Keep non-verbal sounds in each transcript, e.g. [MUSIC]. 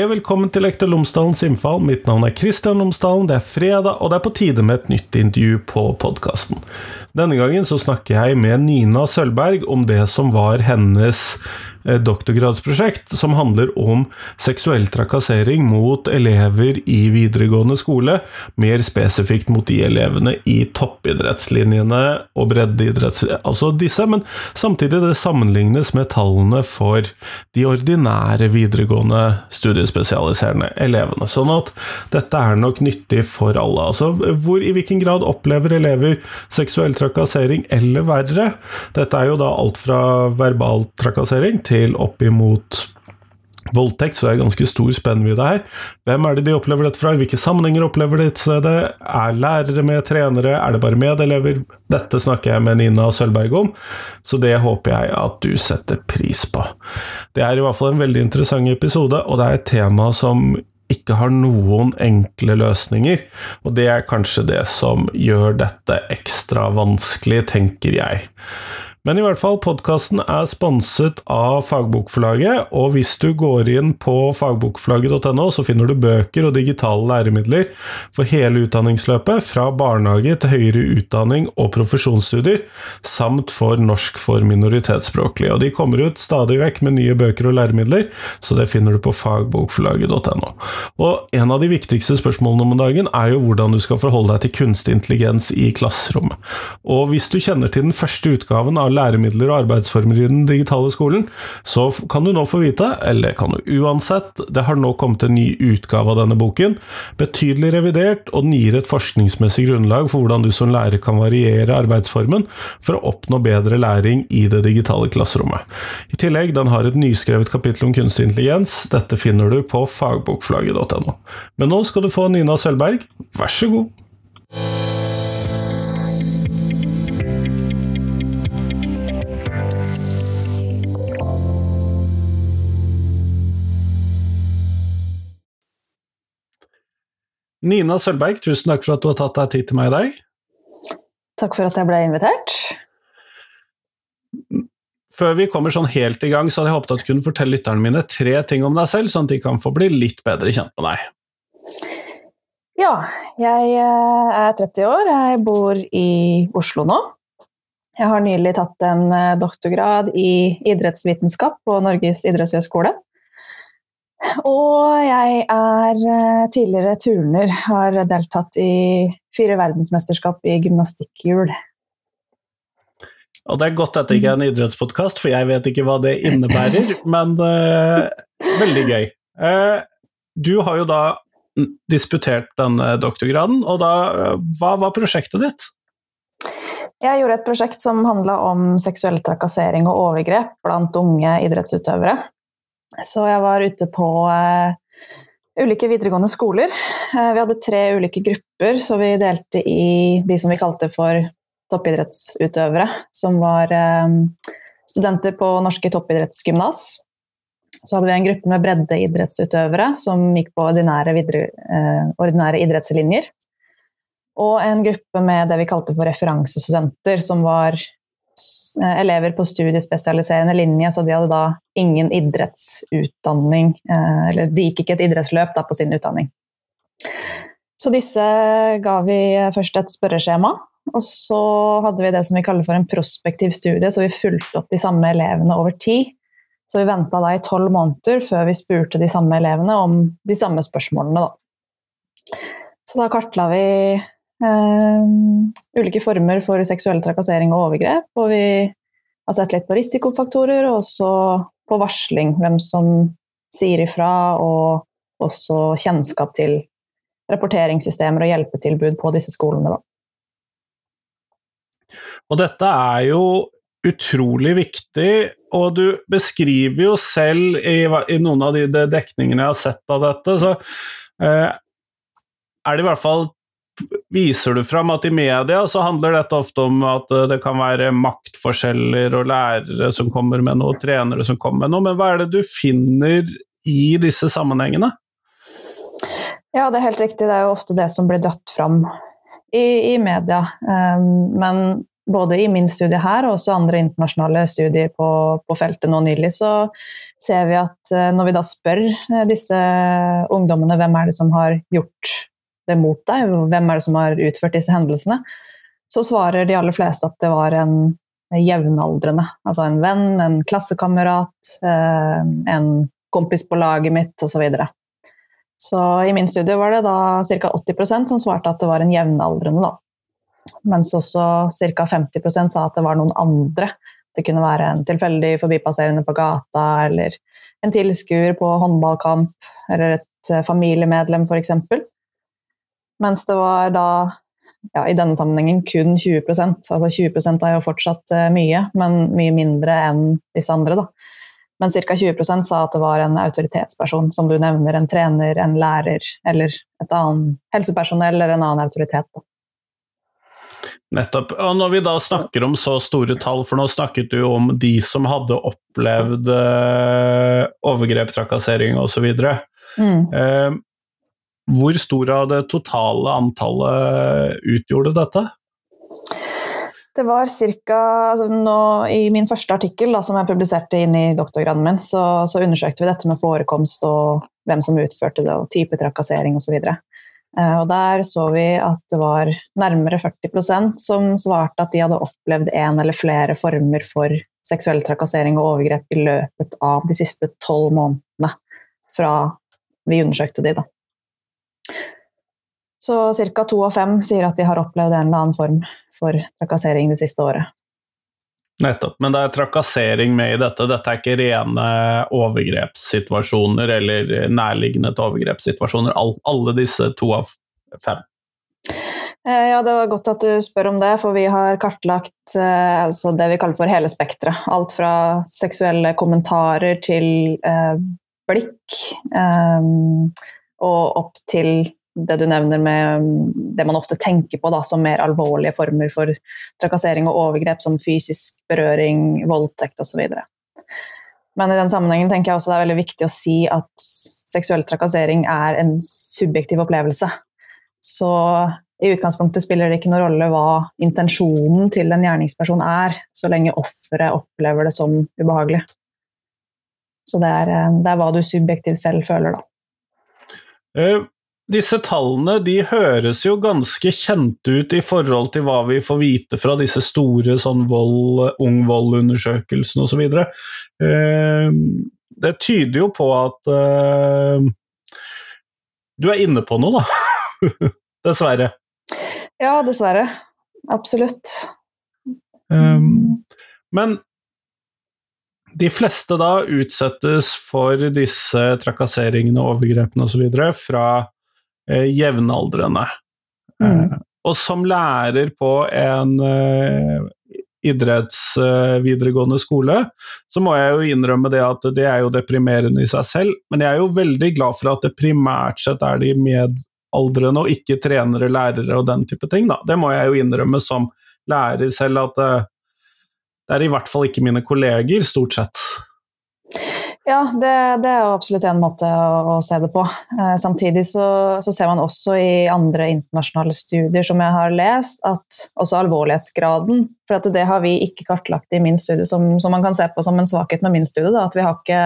Hei og velkommen til Lektor Lomsdalens innfall. Mitt navn er Kristian Lomsdalen. Det er fredag, og det er på tide med et nytt intervju på podkasten. Denne gangen så snakker jeg med Nina Sølberg om det som var hennes doktorgradsprosjekt som handler om seksuell trakassering mot elever i videregående skole, mer spesifikt mot de elevene i toppidrettslinjene og breddeidretts... Altså disse, men samtidig det sammenlignes med tallene for de ordinære videregående studiespesialiserende elevene. Sånn at dette er nok nyttig for alle. Altså hvor i hvilken grad opplever elever seksuell trakassering eller verre? Dette er jo da alt fra verbal trakassering til oppimot voldtekt, så det er ganske stor spennvidde her. Hvem er det de opplever dette fra? Hvilke sammenhenger opplever de det? Er lærere med, trenere? Er det bare medelever? Dette snakker jeg med Nina Sølberg om, så det håper jeg at du setter pris på. Det er i hvert fall en veldig interessant episode, og det er et tema som ikke har noen enkle løsninger, og det er kanskje det som gjør dette ekstra vanskelig, tenker jeg. Men i hvert fall, podkasten er sponset av Fagbokforlaget, og hvis du går inn på fagbokforlaget.no, så finner du bøker og digitale læremidler for hele utdanningsløpet, fra barnehage til høyere utdanning og profesjonsstudier, samt for norsk for minoritetsspråklige. Og de kommer ut stadig vekk med nye bøker og læremidler, så det finner du på fagbokforlaget.no. Og en av de viktigste spørsmålene om dagen er jo hvordan du skal forholde deg til kunstig intelligens i klasserommet. Og hvis du kjenner til den første utgaven av læremidler og arbeidsformer i den digitale skolen, så kan du nå få vite, eller kan du uansett, det har nå kommet en ny utgave av denne boken, betydelig revidert, og den gir et forskningsmessig grunnlag for hvordan du som lærer kan variere arbeidsformen for å oppnå bedre læring i det digitale klasserommet. I tillegg, den har et nyskrevet kapittel om kunstig intelligens, dette finner du på fagbokflagget.no. Men nå skal du få Nina Sølberg, vær så god! Nina Sølberg, tusen takk for at du har tatt deg tid til meg i dag. Takk for at jeg ble invitert. Før vi kommer sånn helt i gang, så hadde jeg håpet at du kunne fortelle lytterne mine tre ting om deg selv, sånn at de kan få bli litt bedre kjent med deg. Ja, jeg eh, er 30 år, jeg bor i Oslo nå. Jeg har nylig tatt en eh, doktorgrad i idrettsvitenskap på Norges idrettshøgskole. Og jeg er eh, tidligere turner, har deltatt i fire verdensmesterskap i gymnastikkhjul. Og det er godt at det ikke er en idrettspodkast, for jeg vet ikke hva det innebærer, [LAUGHS] men uh, veldig gøy. Uh, du har jo da disputert denne doktorgraden, og da, hva var prosjektet ditt? Jeg gjorde et prosjekt som handla om seksuell trakassering og overgrep blant unge idrettsutøvere. Så jeg var ute på uh, ulike videregående skoler. Uh, vi hadde tre ulike grupper, så vi delte i de som vi kalte for toppidrettsutøvere, som var uh, studenter på norske toppidrettsgymnas. Så hadde vi en gruppe med breddeidrettsutøvere som gikk på ordinære, videre, ordinære idrettslinjer. Og en gruppe med det vi kalte for referansestudenter, som var Eh, elever på studiespesialiserende linje, så de hadde da ingen idrettsutdanning. Eh, eller de gikk ikke et idrettsløp da på sin utdanning. Så disse ga vi først et spørreskjema, og så hadde vi det som vi kaller for en prospektiv studie, så vi fulgte opp de samme elevene over tid. Så vi venta da i tolv måneder før vi spurte de samme elevene om de samme spørsmålene, da. Så da kartla vi ulike former for seksuell trakassering og overgrep. Og vi har sett litt på risikofaktorer, og også på varsling. Hvem som sier ifra, og også kjennskap til rapporteringssystemer og hjelpetilbud på disse skolene. Og dette er jo utrolig viktig, og du beskriver jo selv i, i noen av de dekningene jeg har sett av dette, så eh, er det i hvert fall viser du fram at i media så handler dette ofte om at eh, det kan være maktforskjeller og lærere som kommer med noe, trenere som kommer med noe, men hva er det du finner i disse sammenhengene? Ja, det er helt riktig, det er jo ofte det som blir dratt fram i, i media. Um, men både i min studie her og også andre internasjonale studier på, på, feltet nå nylig, så ser vi at eh, når vi da spør eh, disse ungdommene hvem er det som har gjort det mot deg, hvem er det som har utført disse hendelsene, så svarer de aller fleste at det var en jevnaldrende. Altså en venn, en klassekamerat, eh, en kompis på laget mitt osv. Så, videre. så i min studie var det da ca. 80% som svarte at det var en jevnaldrende. da. Mens også ca. 50% sa at det var noen andre. Det kunne være en tilfeldig forbipasserende på gata, eller en tilskuer på håndballkamp, eller et eh, familiemedlem f.eks. Mens det var da ja, i denne sammenhengen kun 20% Altså 20 er jo fortsatt uh, mye, men mye mindre enn disse andre. Da. Men ca. 20% sa at det var en autoritetsperson, som du nevner, en trener, en lærer eller et annet helsepersonell eller en annen autoritet. Da. Nettopp. Og når vi da snakker om så store tall, for nå snakket du om de som hadde opplevd uh, overgrep, trakassering osv. Mm. Hvor stor av det totale antallet utgjorde dette? Det var ca. Altså I min første artikkel da, som jeg publiserte inn i doktorgraden min, så, så, undersøkte vi dette med forekomst og hvem som utførte det, og type trakassering osv. Eh, og der så vi at det var nærmere 40% som svarte at de hadde opplevd en eller flere former for seksuell trakassering og overgrep i løpet av de siste tolv månedene fra vi undersøkte de. da. Så ca. to av fem sier at de har opplevd en eller annen form for trakassering det siste året. Nettopp. Men det er trakassering med i dette. Dette er ikke rene overgrepssituasjoner eller nærliggende til overgrepssituasjoner. alle disse to av fem. Eh, ja, Det var godt at du spør om det, for vi har kartlagt eh, altså det vi kaller for hele spekteret. Alt fra seksuelle kommentarer til eh, blikk eh, og opp til det du nevner med det man ofte tenker på da, som mer alvorlige former for trakassering og overgrep, som fysisk berøring, voldtekt osv. Men i den sammenhengen tenker jeg også det er veldig viktig å si at seksuell trakassering er en subjektiv opplevelse. Så i utgangspunktet spiller det ikke noen rolle hva intensjonen til en gjerningsperson er, så lenge offeret opplever det som ubehagelig. Så det er, det er hva du subjektivt selv føler, da. Uh, disse tallene de høres jo ganske kjente ut i forhold til hva vi får vite fra disse store sånn vold, ung vold-undersøkelsene osv. Eh, det tyder jo på at eh, du er inne på noe, da. [LAUGHS] dessverre. Ja, dessverre. Absolutt. Um, men de fleste da utsettes for disse trakasseringene, overgrepene osv. fra jevnaldrende. Mm. Eh, og som lærer på en eh, idrettsvideregående eh, skole, så må jeg jo innrømme det at det er jo deprimerende i seg selv, men jeg er jo veldig glad for at det primært sett er de medaldrende og ikke trenere, lærere og den type ting. Da. Det må jeg jo innrømme som lærer selv, at eh, det er i hvert fall ikke mine kolleger, stort sett. Ja, det, det, er absolutt en måte å, å se det på. Eh, samtidig så, så, ser man også i andre internasjonale studier som jeg har lest, at også alvorlighetsgraden For det har vi ikke kartlagt i min studie, som, som, man kan se på som en svakhet med min studie. Da, at vi har, ikke,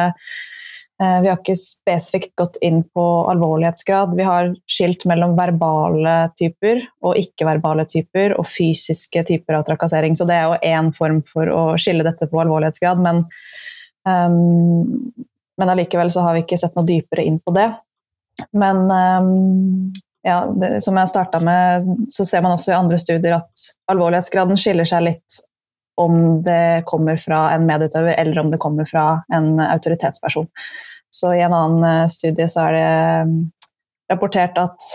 eh, vi har ikke spesifikt gått inn på alvorlighetsgrad. Vi har skilt mellom verbale typer og ikke-verbale typer og fysiske typer av trakassering. Så det er jo én form for å skille dette på alvorlighetsgrad. men Um, men allikevel så har vi ikke sett noe dypere inn på det. Men um, ja, som jeg starta med, så ser man også i andre studier at alvorlighetsgraden skiller seg litt om det kommer fra en medutøver eller om det kommer fra en autoritetsperson. Så i en annen eh, studie så er det ehm, rapportert at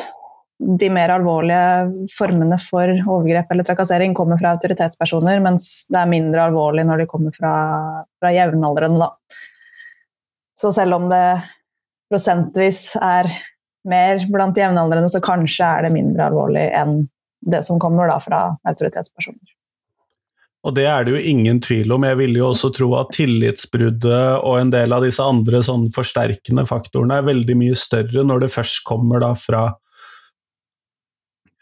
de mer alvorlige formene for overgrep eller trakassering kommer fra autoritetspersoner, mens det er mindre alvorlig når de kommer fra, fra jevnaldrende. Så selv om det prosentvis er mer blant jevnaldrende, så kanskje er det mindre alvorlig enn det som kommer da fra autoritetspersoner. Og det er det jo ingen tvil om. Jeg ville jo også tro at tillitsbruddet og en del av disse andre sånn forsterkende faktorene er veldig mye større når det først kommer da fra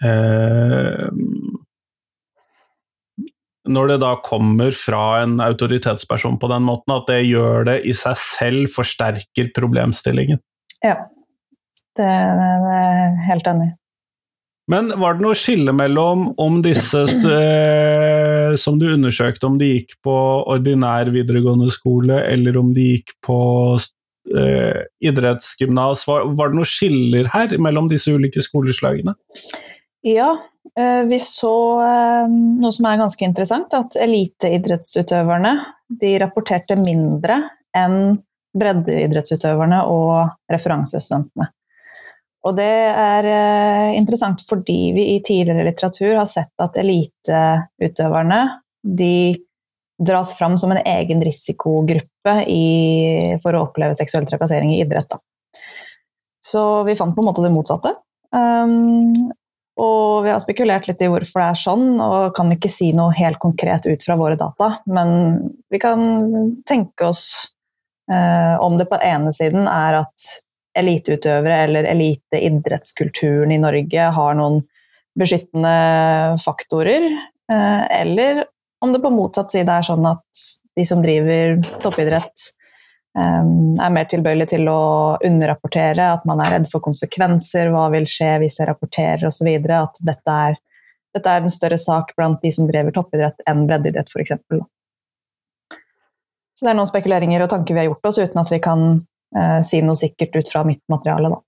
Eh, når det da kommer fra en autoritetsperson på den måten, at det gjør det i seg selv forsterker problemstillingen. Ja, det, det, er jeg helt enig i. Men var det noe skille mellom om disse eh, som du undersøkte, om de gikk på ordinær videregående skole, eller om de gikk på eh, idrettsgymnas? Var, var, det noen skiller her mellom disse ulike skoleslagene? Ja, eh, vi så eh, noe som er ganske interessant, at eliteidrettsutøverne de rapporterte mindre enn breddeidrettsutøverne og referansestudentene. Og det er eh, interessant fordi vi i tidligere litteratur har sett at eliteutøverne de dras fram som en egen risikogruppe i, for å oppleve seksuell trakassering i idrett. Da. Så vi fant på en måte det motsatte. Um, og vi har spekulert litt i hvorfor det er sånn, og kan ikke si noe helt konkret ut fra våre data. Men vi kan tenke oss eh, om det på ene siden er at eliteutøvere eller eliteidrettskulturen i Norge har noen beskyttende faktorer, eh, eller om det på motsatt side er sånn at de som driver toppidrett, er mer tilbøyelig til å underrapportere, at man er redd for konsekvenser, hva vil skje hvis jeg rapporterer osv. At dette er, dette er en større sak blant de som driver toppidrett enn breddeidrett f.eks. Så det er noen spekuleringer og tanker vi har gjort oss uten at vi kan eh, si noe sikkert ut fra mitt materiale, da.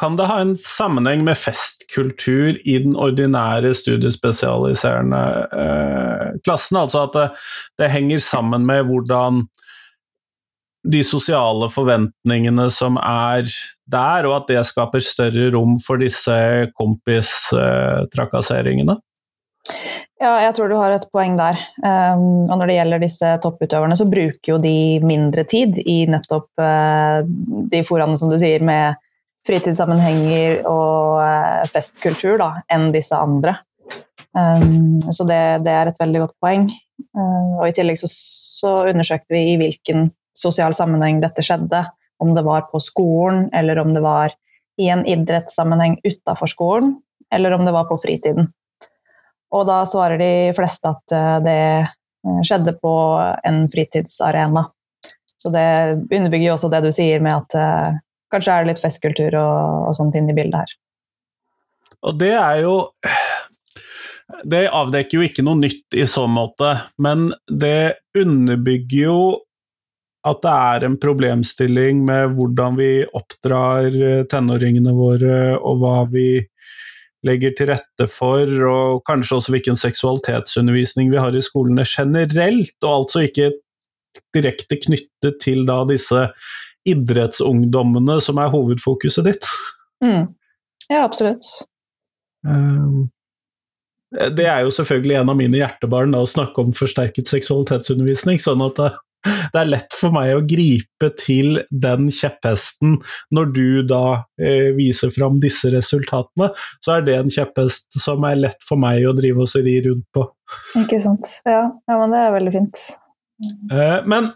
Kan det ha en sammenheng med festkultur i den ordinære studiespesialiserende eh, klassen? Altså at det, det, henger sammen med hvordan de sosiale forventningene som er der, og at det skaper større rom for disse kompistrakasseringene? Eh, ja, jeg tror du har et poeng der. Um, og når det gjelder disse topputøverne, så bruker jo de mindre tid i nettopp uh, de foraene, som du sier, med fritidssammenhenger og uh, festkultur, da, enn disse andre. Um, så det, det, er et veldig godt poeng. Uh, og i tillegg så, så, undersøkte vi i hvilken sosial sammenheng dette skjedde. Om det var på skolen, eller om det var i en idrettssammenheng utafor skolen, eller om det var på fritiden. Og da svarer de fleste at eh, det eh, skjedde på en fritidsarena. Så det underbygger jo også det du sier med at uh, kanskje er det litt festkultur og, og sånt i bildet her. Og det er jo Det avdekker jo ikke noe nytt i så måte, men det underbygger jo at det er en problemstilling med hvordan vi oppdrar tenåringene våre, og hva vi legger til rette for, og kanskje også hvilken seksualitetsundervisning vi har i skolene generelt, og altså ikke direkte knyttet til da disse idrettsungdommene som er hovedfokuset ditt. Mm. Ja, absolutt. Um, det er jo selvfølgelig en av mine hjertebarn da, å snakke om forsterket seksualitetsundervisning, sånn at det er lett for meg å gripe til den kjepphesten når du da eh, viser fram disse resultatene. Så er det en kjepphest som er lett for meg å drive og ri rundt på. Ikke sant. Ja, ja, men det er veldig fint. Eh, men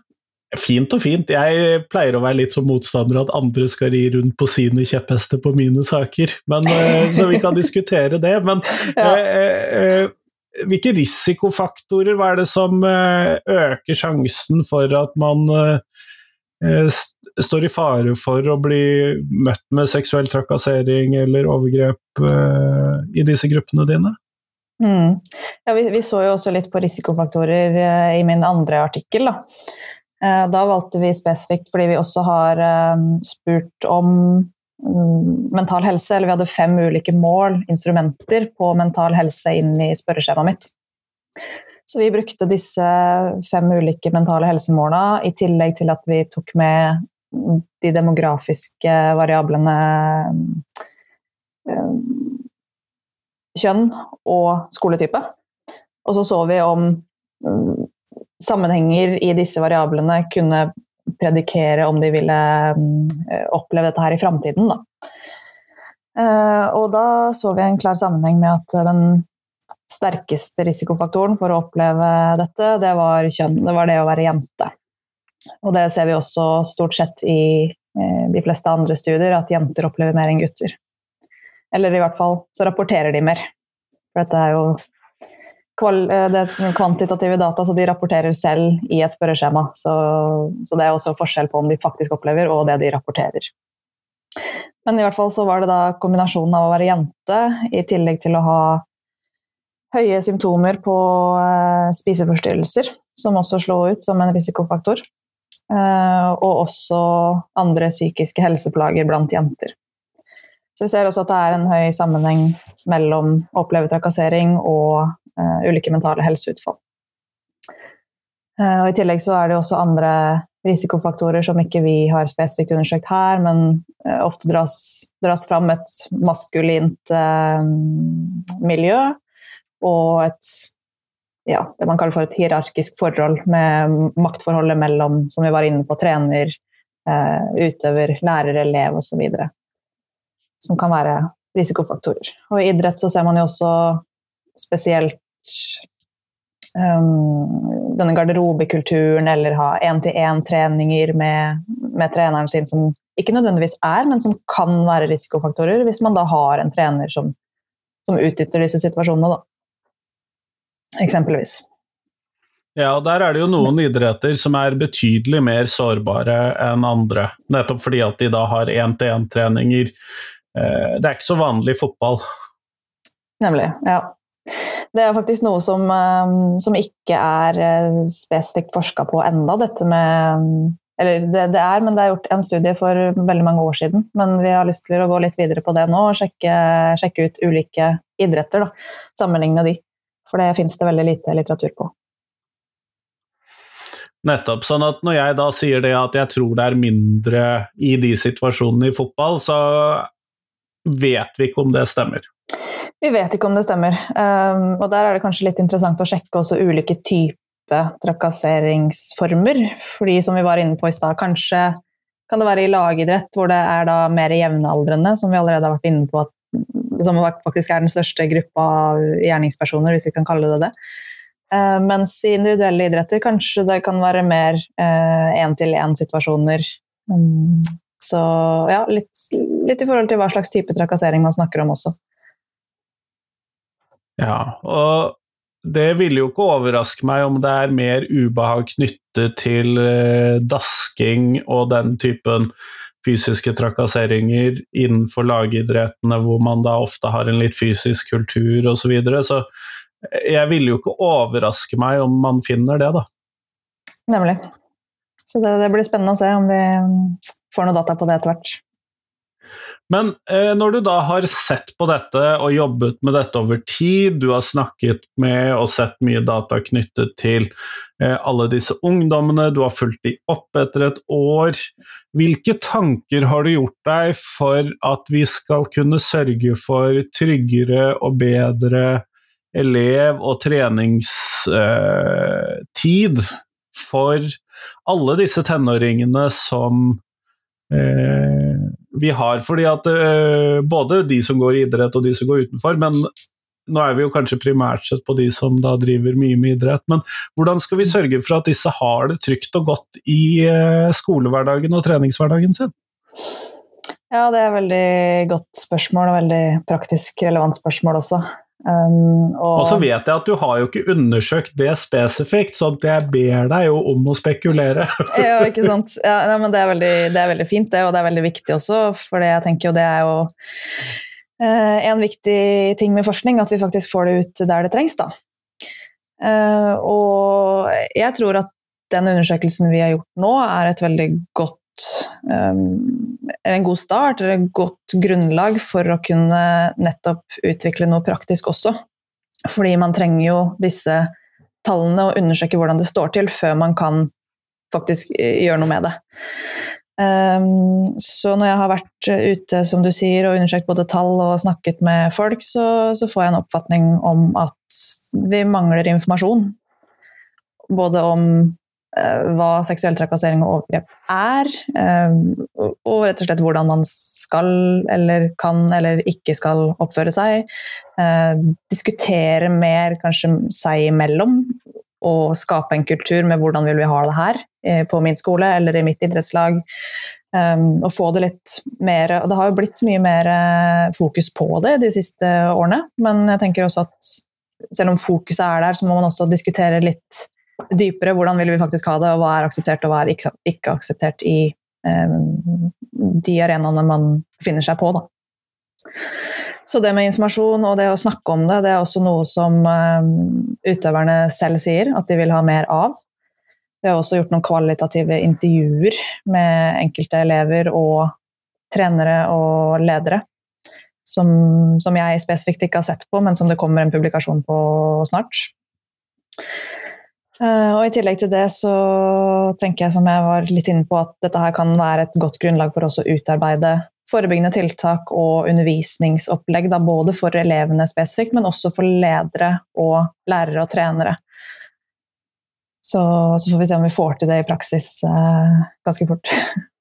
fint og fint. Jeg pleier å være litt som motstander at andre skal ri rundt på sine kjepphester på mine saker, men, eh, så vi kan diskutere det. Men [LAUGHS] ja. Hvilke risikofaktorer hva er det som eh, øker sjansen for at man eh, eh, står i fare for å bli møtt med seksuell trakassering eller overgrep i disse gruppene dine? Mm. Ja, vi, vi, så jo også litt på risikofaktorer i min andre artikkel. Da, da valgte vi spesifikt fordi vi også har spurt om mental helse, eller vi hadde fem ulike mål, instrumenter, på mental helse inn i spørreskjemaet mitt. Så vi brukte disse fem ulike mentale helsemåla i tillegg til at vi tok med de demografiske variablene eh, kjønn og skoletype. Og så så vi om mm, sammenhenger i disse variablene kunne predikere om de ville mm, oppleve dette her i framtiden. Eh, og da så vi en klar sammenheng med at den sterkeste risikofaktoren for å oppleve dette, det var kjønn. Det var det å være jente. Og det ser vi også stort sett i eh, de fleste andre studier, at jenter opplever mer enn gutter. Eller i hvert fall så rapporterer de mer. For dette er jo det kvantitative data, så de rapporterer selv i et spørreskjema. Så, så, det er også forskjell på om de faktisk opplever, og det de rapporterer. Men i hvert fall så var det da kombinasjonen av å være jente i tillegg til å ha høye symptomer på eh, spiseforstyrrelser, som også slo ut som en risikofaktor. Eh, og også andre psykiske helseplager blant jenter. Så vi ser også at det er en høy sammenheng mellom å oppleve trakassering og ulike mentale helseutfall. Uh, og I tillegg så er det også andre risikofaktorer som ikke vi har spesifikt undersøkt her, men uh, ofte dras, dras, fram et maskulint miljø og et ja, det man kaller for et hierarkisk forhold med maktforholdet mellom, som vi var inne på, trener, utøver, lærer, elev osv som kan være risikofaktorer. Og I idrett så ser man jo også spesielt um, denne garderobekulturen, eller ha én-til-én-treninger med, med, treneren sin som ikke nødvendigvis er, men som kan være risikofaktorer, hvis man da har en trener som, som utnytter disse situasjonene, da. Eksempelvis. Ja, og der er det jo noen idretter som er betydelig mer sårbare enn andre. Nettopp fordi at de da har én-til-én-treninger Eh, det er ikke så vanlig i fotball. Nemlig, ja. Det er faktisk noe som, eh, som ikke er eh, spesifikt forska på enda, dette med Eller det, det, er, men det er gjort en studie for veldig mange år siden. Men vi har lyst til å gå litt videre på det nå og sjekke, sjekke ut ulike idretter. Da. Sammenligne de. For det fins det veldig lite litteratur på. Nettopp. sånn at Når jeg da sier det at jeg tror det er mindre i de situasjonene i fotball, så vet vi ikke om det stemmer. Vi vet ikke om det stemmer. Um, og der er det kanskje litt interessant å sjekke også ulike typer trakasseringsformer. Fordi som vi var inne på i stad, kanskje kan det være i lagidrett hvor det er da mer jevnaldrende, som vi allerede har vært inne på, at, som faktisk er den største gruppa av gjerningspersoner, hvis vi kan kalle det det. Uh, mens i individuelle idretter kanskje det kan være mer én-til-én-situasjoner. Uh, um, så ja, litt, litt, i forhold til hva slags type trakassering man snakker om også. Ja, og det ville jo ikke overraske meg om det er mer ubehag knyttet til eh, dasking og den typen fysiske trakasseringer innenfor lagidrettene, hvor man da ofte har en litt fysisk kultur osv. Så, videre. så jeg ville jo ikke overraske meg om man finner det, da. Nemlig. Så det, det blir spennende å se om vi får noe data på det etter hvert. Men eh, når du da har sett på dette og jobbet med dette over tid, du har snakket med og sett mye data knyttet til eh, alle disse ungdommene, du har fulgt de opp etter et år, hvilke tanker har du gjort deg for at vi skal kunne sørge for tryggere og bedre elev- og treningstid eh, for alle disse tenåringene som Eh, vi har. Fordi at uh, både de som går i idrett og de som går utenfor, men nå er vi jo kanskje primært sett på de som da driver mye med idrett. Men hvordan skal vi sørge for at disse har det trygt og godt i uh, skolehverdagen og treningshverdagen sin? Ja, det er et veldig godt spørsmål, og veldig praktisk relevant spørsmål også. Um, og, og, så vet jeg at du har jo ikke undersøkt det spesifikt, så jeg ber deg jo om å spekulere. [LAUGHS] ja, ikke sant. Ja, nei, men det er, veldig, det er, veldig, fint, det, og det er veldig viktig også, for jeg tenker jo det er jo eh, en viktig ting med forskning, at vi faktisk får det ut der det trengs, da. Eh, og jeg tror at den undersøkelsen vi har gjort nå, er et veldig godt um, en god start eller et godt grunnlag for å kunne nettopp utvikle noe praktisk også. Fordi man trenger jo disse tallene og undersøke hvordan det står til, før man kan faktisk eh, gjøre noe med det. Um, så når jeg har vært ute som du sier, og undersøkt både tall og snakket med folk, så, så får jeg en oppfatning om at vi mangler informasjon. Både om hva seksuell trakassering og overgrep er, eh, og rett og slett hvordan man skal eller kan eller ikke skal oppføre seg. Eh, diskutere mer kanskje seg imellom, og skape en kultur med hvordan vil vi ha det her på min skole eller i mitt idrettslag. Og få det litt mer Og det har jo blitt mye mer fokus på det de siste årene, men jeg tenker også at selv om fokuset er der, så må man også diskutere litt dypere hvordan vil vi faktisk ha det, og hva er akseptert og hva er ikke, akseptert i eh, de arenaene man befinner seg på. Da. Så det med informasjon og det å snakke om det, det er også noe som eh, utøverne selv sier at de vil ha mer av. Vi har også gjort noen kvalitative intervjuer med enkelte elever og trenere og ledere. Som, som, jeg spesifikt ikke har sett på, men som det kommer en publikasjon på snart. Eh, og I tillegg til det så tenker jeg som jeg var litt inne på, at dette her kan være et godt grunnlag for oss å utarbeide forebyggende tiltak og undervisningsopplegg, da, både for elevene spesifikt, men også for ledere og lærere og trenere. Så, så, får vi se om vi får til det i praksis eh, ganske fort. [LAUGHS]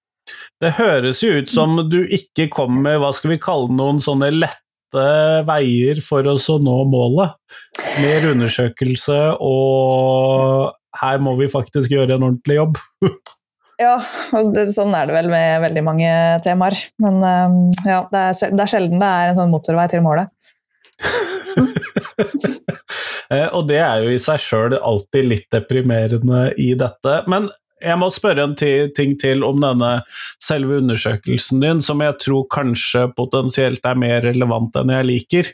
Det høres jo ut som du ikke kom med hva skal vi kalle noen sånne lette veier for oss å nå målet. Mer undersøkelse, og her må vi faktisk gjøre en ordentlig jobb. [LAUGHS] Ja, det, sånn er det vel med veldig mange temaer. Men um, ja, det er, det er, sjelden det er en sånn motorvei til målet. [LAUGHS] Eh, og det er jo i seg sjøl alltid litt deprimerende i dette. Men jeg må spørre en ting til om denne selve undersøkelsen din, som jeg tror kanskje potensielt er mer relevant enn jeg liker.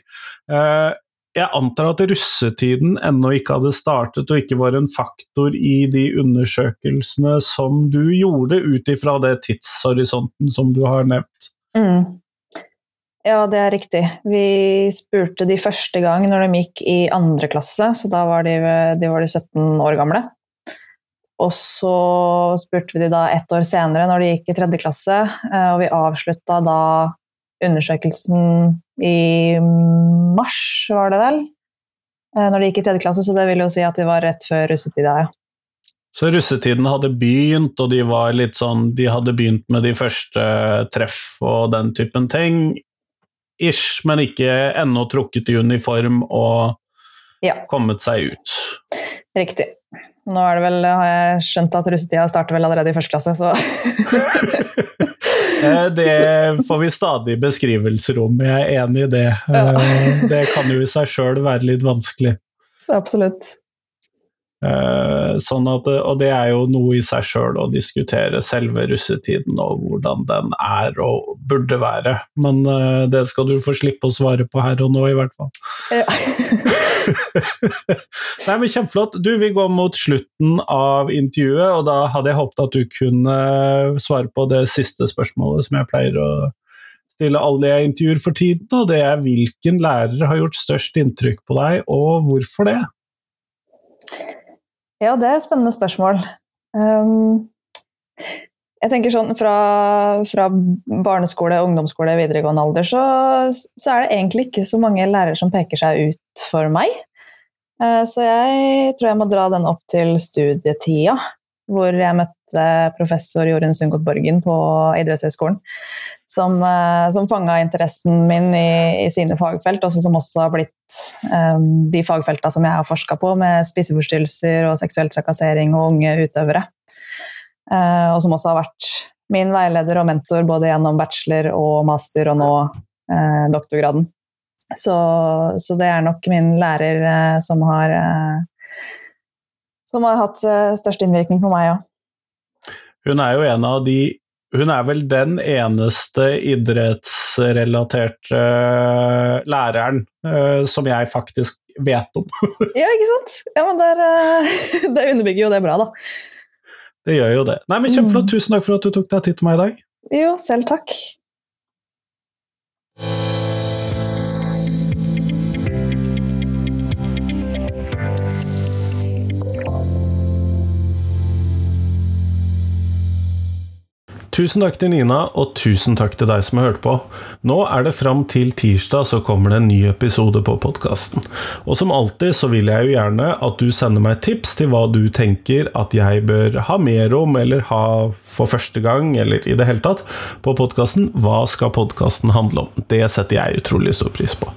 Eh, jeg antar at russetiden ennå ikke hadde startet og ikke var en faktor i de undersøkelsene som du gjorde, ut ifra det tidshorisonten som du har nevnt? Mm. Ja, det er riktig. Vi spurte de første gang når de gikk i andre klasse, så da var de, de, var de 17 år gamle. Og så spurte vi de da ett år senere, når de gikk i tredje klasse, eh, og vi avslutta da undersøkelsen i mars, var det vel? Eh, når de gikk i tredje klasse, så det vil jo si at de var rett før russetida, ja. Så russetiden hadde begynt, og de var litt sånn De hadde begynt med de første treff og den typen ting, ish, men ikke ennå trukket i uniform og ja. kommet seg ut. Riktig. Nå er det vel, har jeg skjønt at russetida starter vel allerede i første klasse, så [LAUGHS] Eh, det får vi stadig beskrivelser om, jeg er enig i det. Ja. det kan jo i seg sjøl være litt vanskelig. Absolutt. Eh, sånn at, og det er jo noe i seg sjøl å diskutere selve russetiden og hvordan den er og burde være. Men det skal du få slippe å svare på her og nå, i hvert fall. Ja. [LAUGHS] [LAUGHS] Nei, men Kjempeflott. Du, vi går mot slutten av intervjuet, og da hadde jeg håpet at du kunne svare på det siste spørsmålet som jeg pleier å stille alle jeg intervjuer for tiden, og det er hvilken lærer har gjort størst inntrykk på deg, og hvorfor det? Ja, det er et spennende spørsmål. Um, jeg tenker sånn fra, fra, barneskole, ungdomsskole, videregående alder, så, så, er det egentlig ikke så mange lærere som peker seg ut for meg. Uh, så jeg tror jeg må dra den opp til studietida hvor jeg møtte professor Jorunn Sundgodt Borgen på idrettshøyskolen. Som, eh, som fanga interessen min i, i, sine fagfelt, og som også har blitt um, de fagfelta som jeg har forska på, med spiseforstyrrelser og seksuell trakassering og unge utøvere. Uh, og som også har vært min veileder og mentor både gjennom bachelor og master og nå eh, doktorgraden. Så, så, det er nok min lærer eh, som har som har hatt uh, størst innvirkning på meg òg. Hun er jo en av de Hun er vel den eneste idrettsrelaterte uh, læreren som jeg faktisk vet om. [LAUGHS] ja, ikke sant? Ja, men der, [LAUGHS] det underbygger jo det bra, da. Det gjør jo det. Nei, men Kjempeflott. Mm. Tusen takk for at du tok deg tid til meg i dag. Jo, selv takk. Tusen takk til Nina, og tusen takk til deg som har hørt på. Nå er det fram til tirsdag så kommer det en ny episode på podkasten. Og som alltid så vil jeg jo gjerne at du sender meg tips til hva du tenker at jeg bør ha mer om, eller ha for første gang, eller i det hele tatt, på podkasten. Hva skal podkasten handle om? Det setter jeg utrolig stor pris på.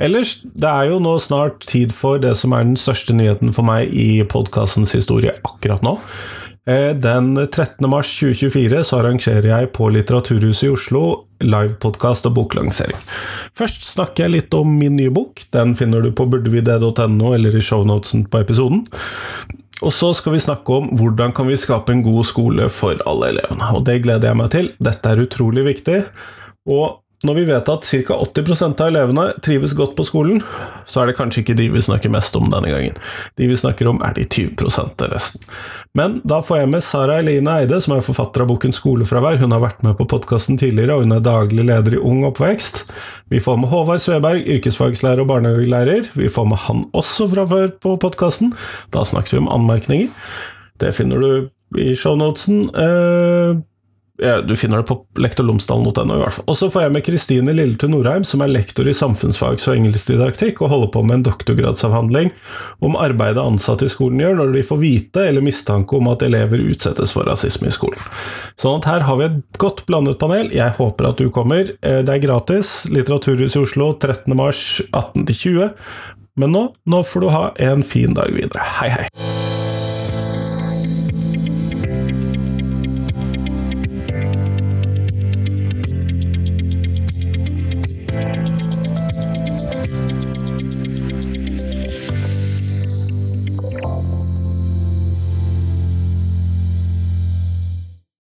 Ellers, det er jo nå snart tid for det som er den største nyheten for meg i podkastens historie akkurat nå. Eh, den 13. mars 2024 så arrangerer jeg på Litteraturhuset i Oslo livepodkast og boklansering. Først snakker jeg litt om min nye bok. Den finner du på burdevide.no eller i shownotesen på episoden. Og så skal vi snakke om hvordan kan vi skape en god skole for alle elevene. Og det gleder jeg meg til. Dette er utrolig viktig. Og når vi vet at ca. 80% av elevene trives godt på skolen, så er det kanskje ikke de vi snakker mest om denne gangen. De vi snakker om, er de 20 av resten. Men da får jeg med Sara Eline Eide, som er forfatter av boken Skolefravær. Hun har vært med på podkasten tidligere, og hun er daglig leder i Ung oppvekst. Vi får med Håvard Sveberg, yrkesfagslærer og barnehagelærer. Vi får med han også fra før på podkasten. Da snakket vi om anmerkninger. Det finner du i shownotesen. Eh, du finner det på lektorlomsdalen.no, i hvert fall. Og så får jeg med Kristine Lilletun Norheim, som er lektor i samfunnsfags- og engelskdidaktikk, og holder på med en doktorgradsavhandling om arbeidet ansatte i skolen gjør når de får vite eller mistanke om at elever utsettes for rasisme i skolen. Sånn at her har vi et godt blandet panel. Jeg håper at du kommer. Eh, det er gratis. Litteraturhuset i Oslo 13. mars 18 20. Men nå, nå får du ha en fin dag videre. Hei, hei.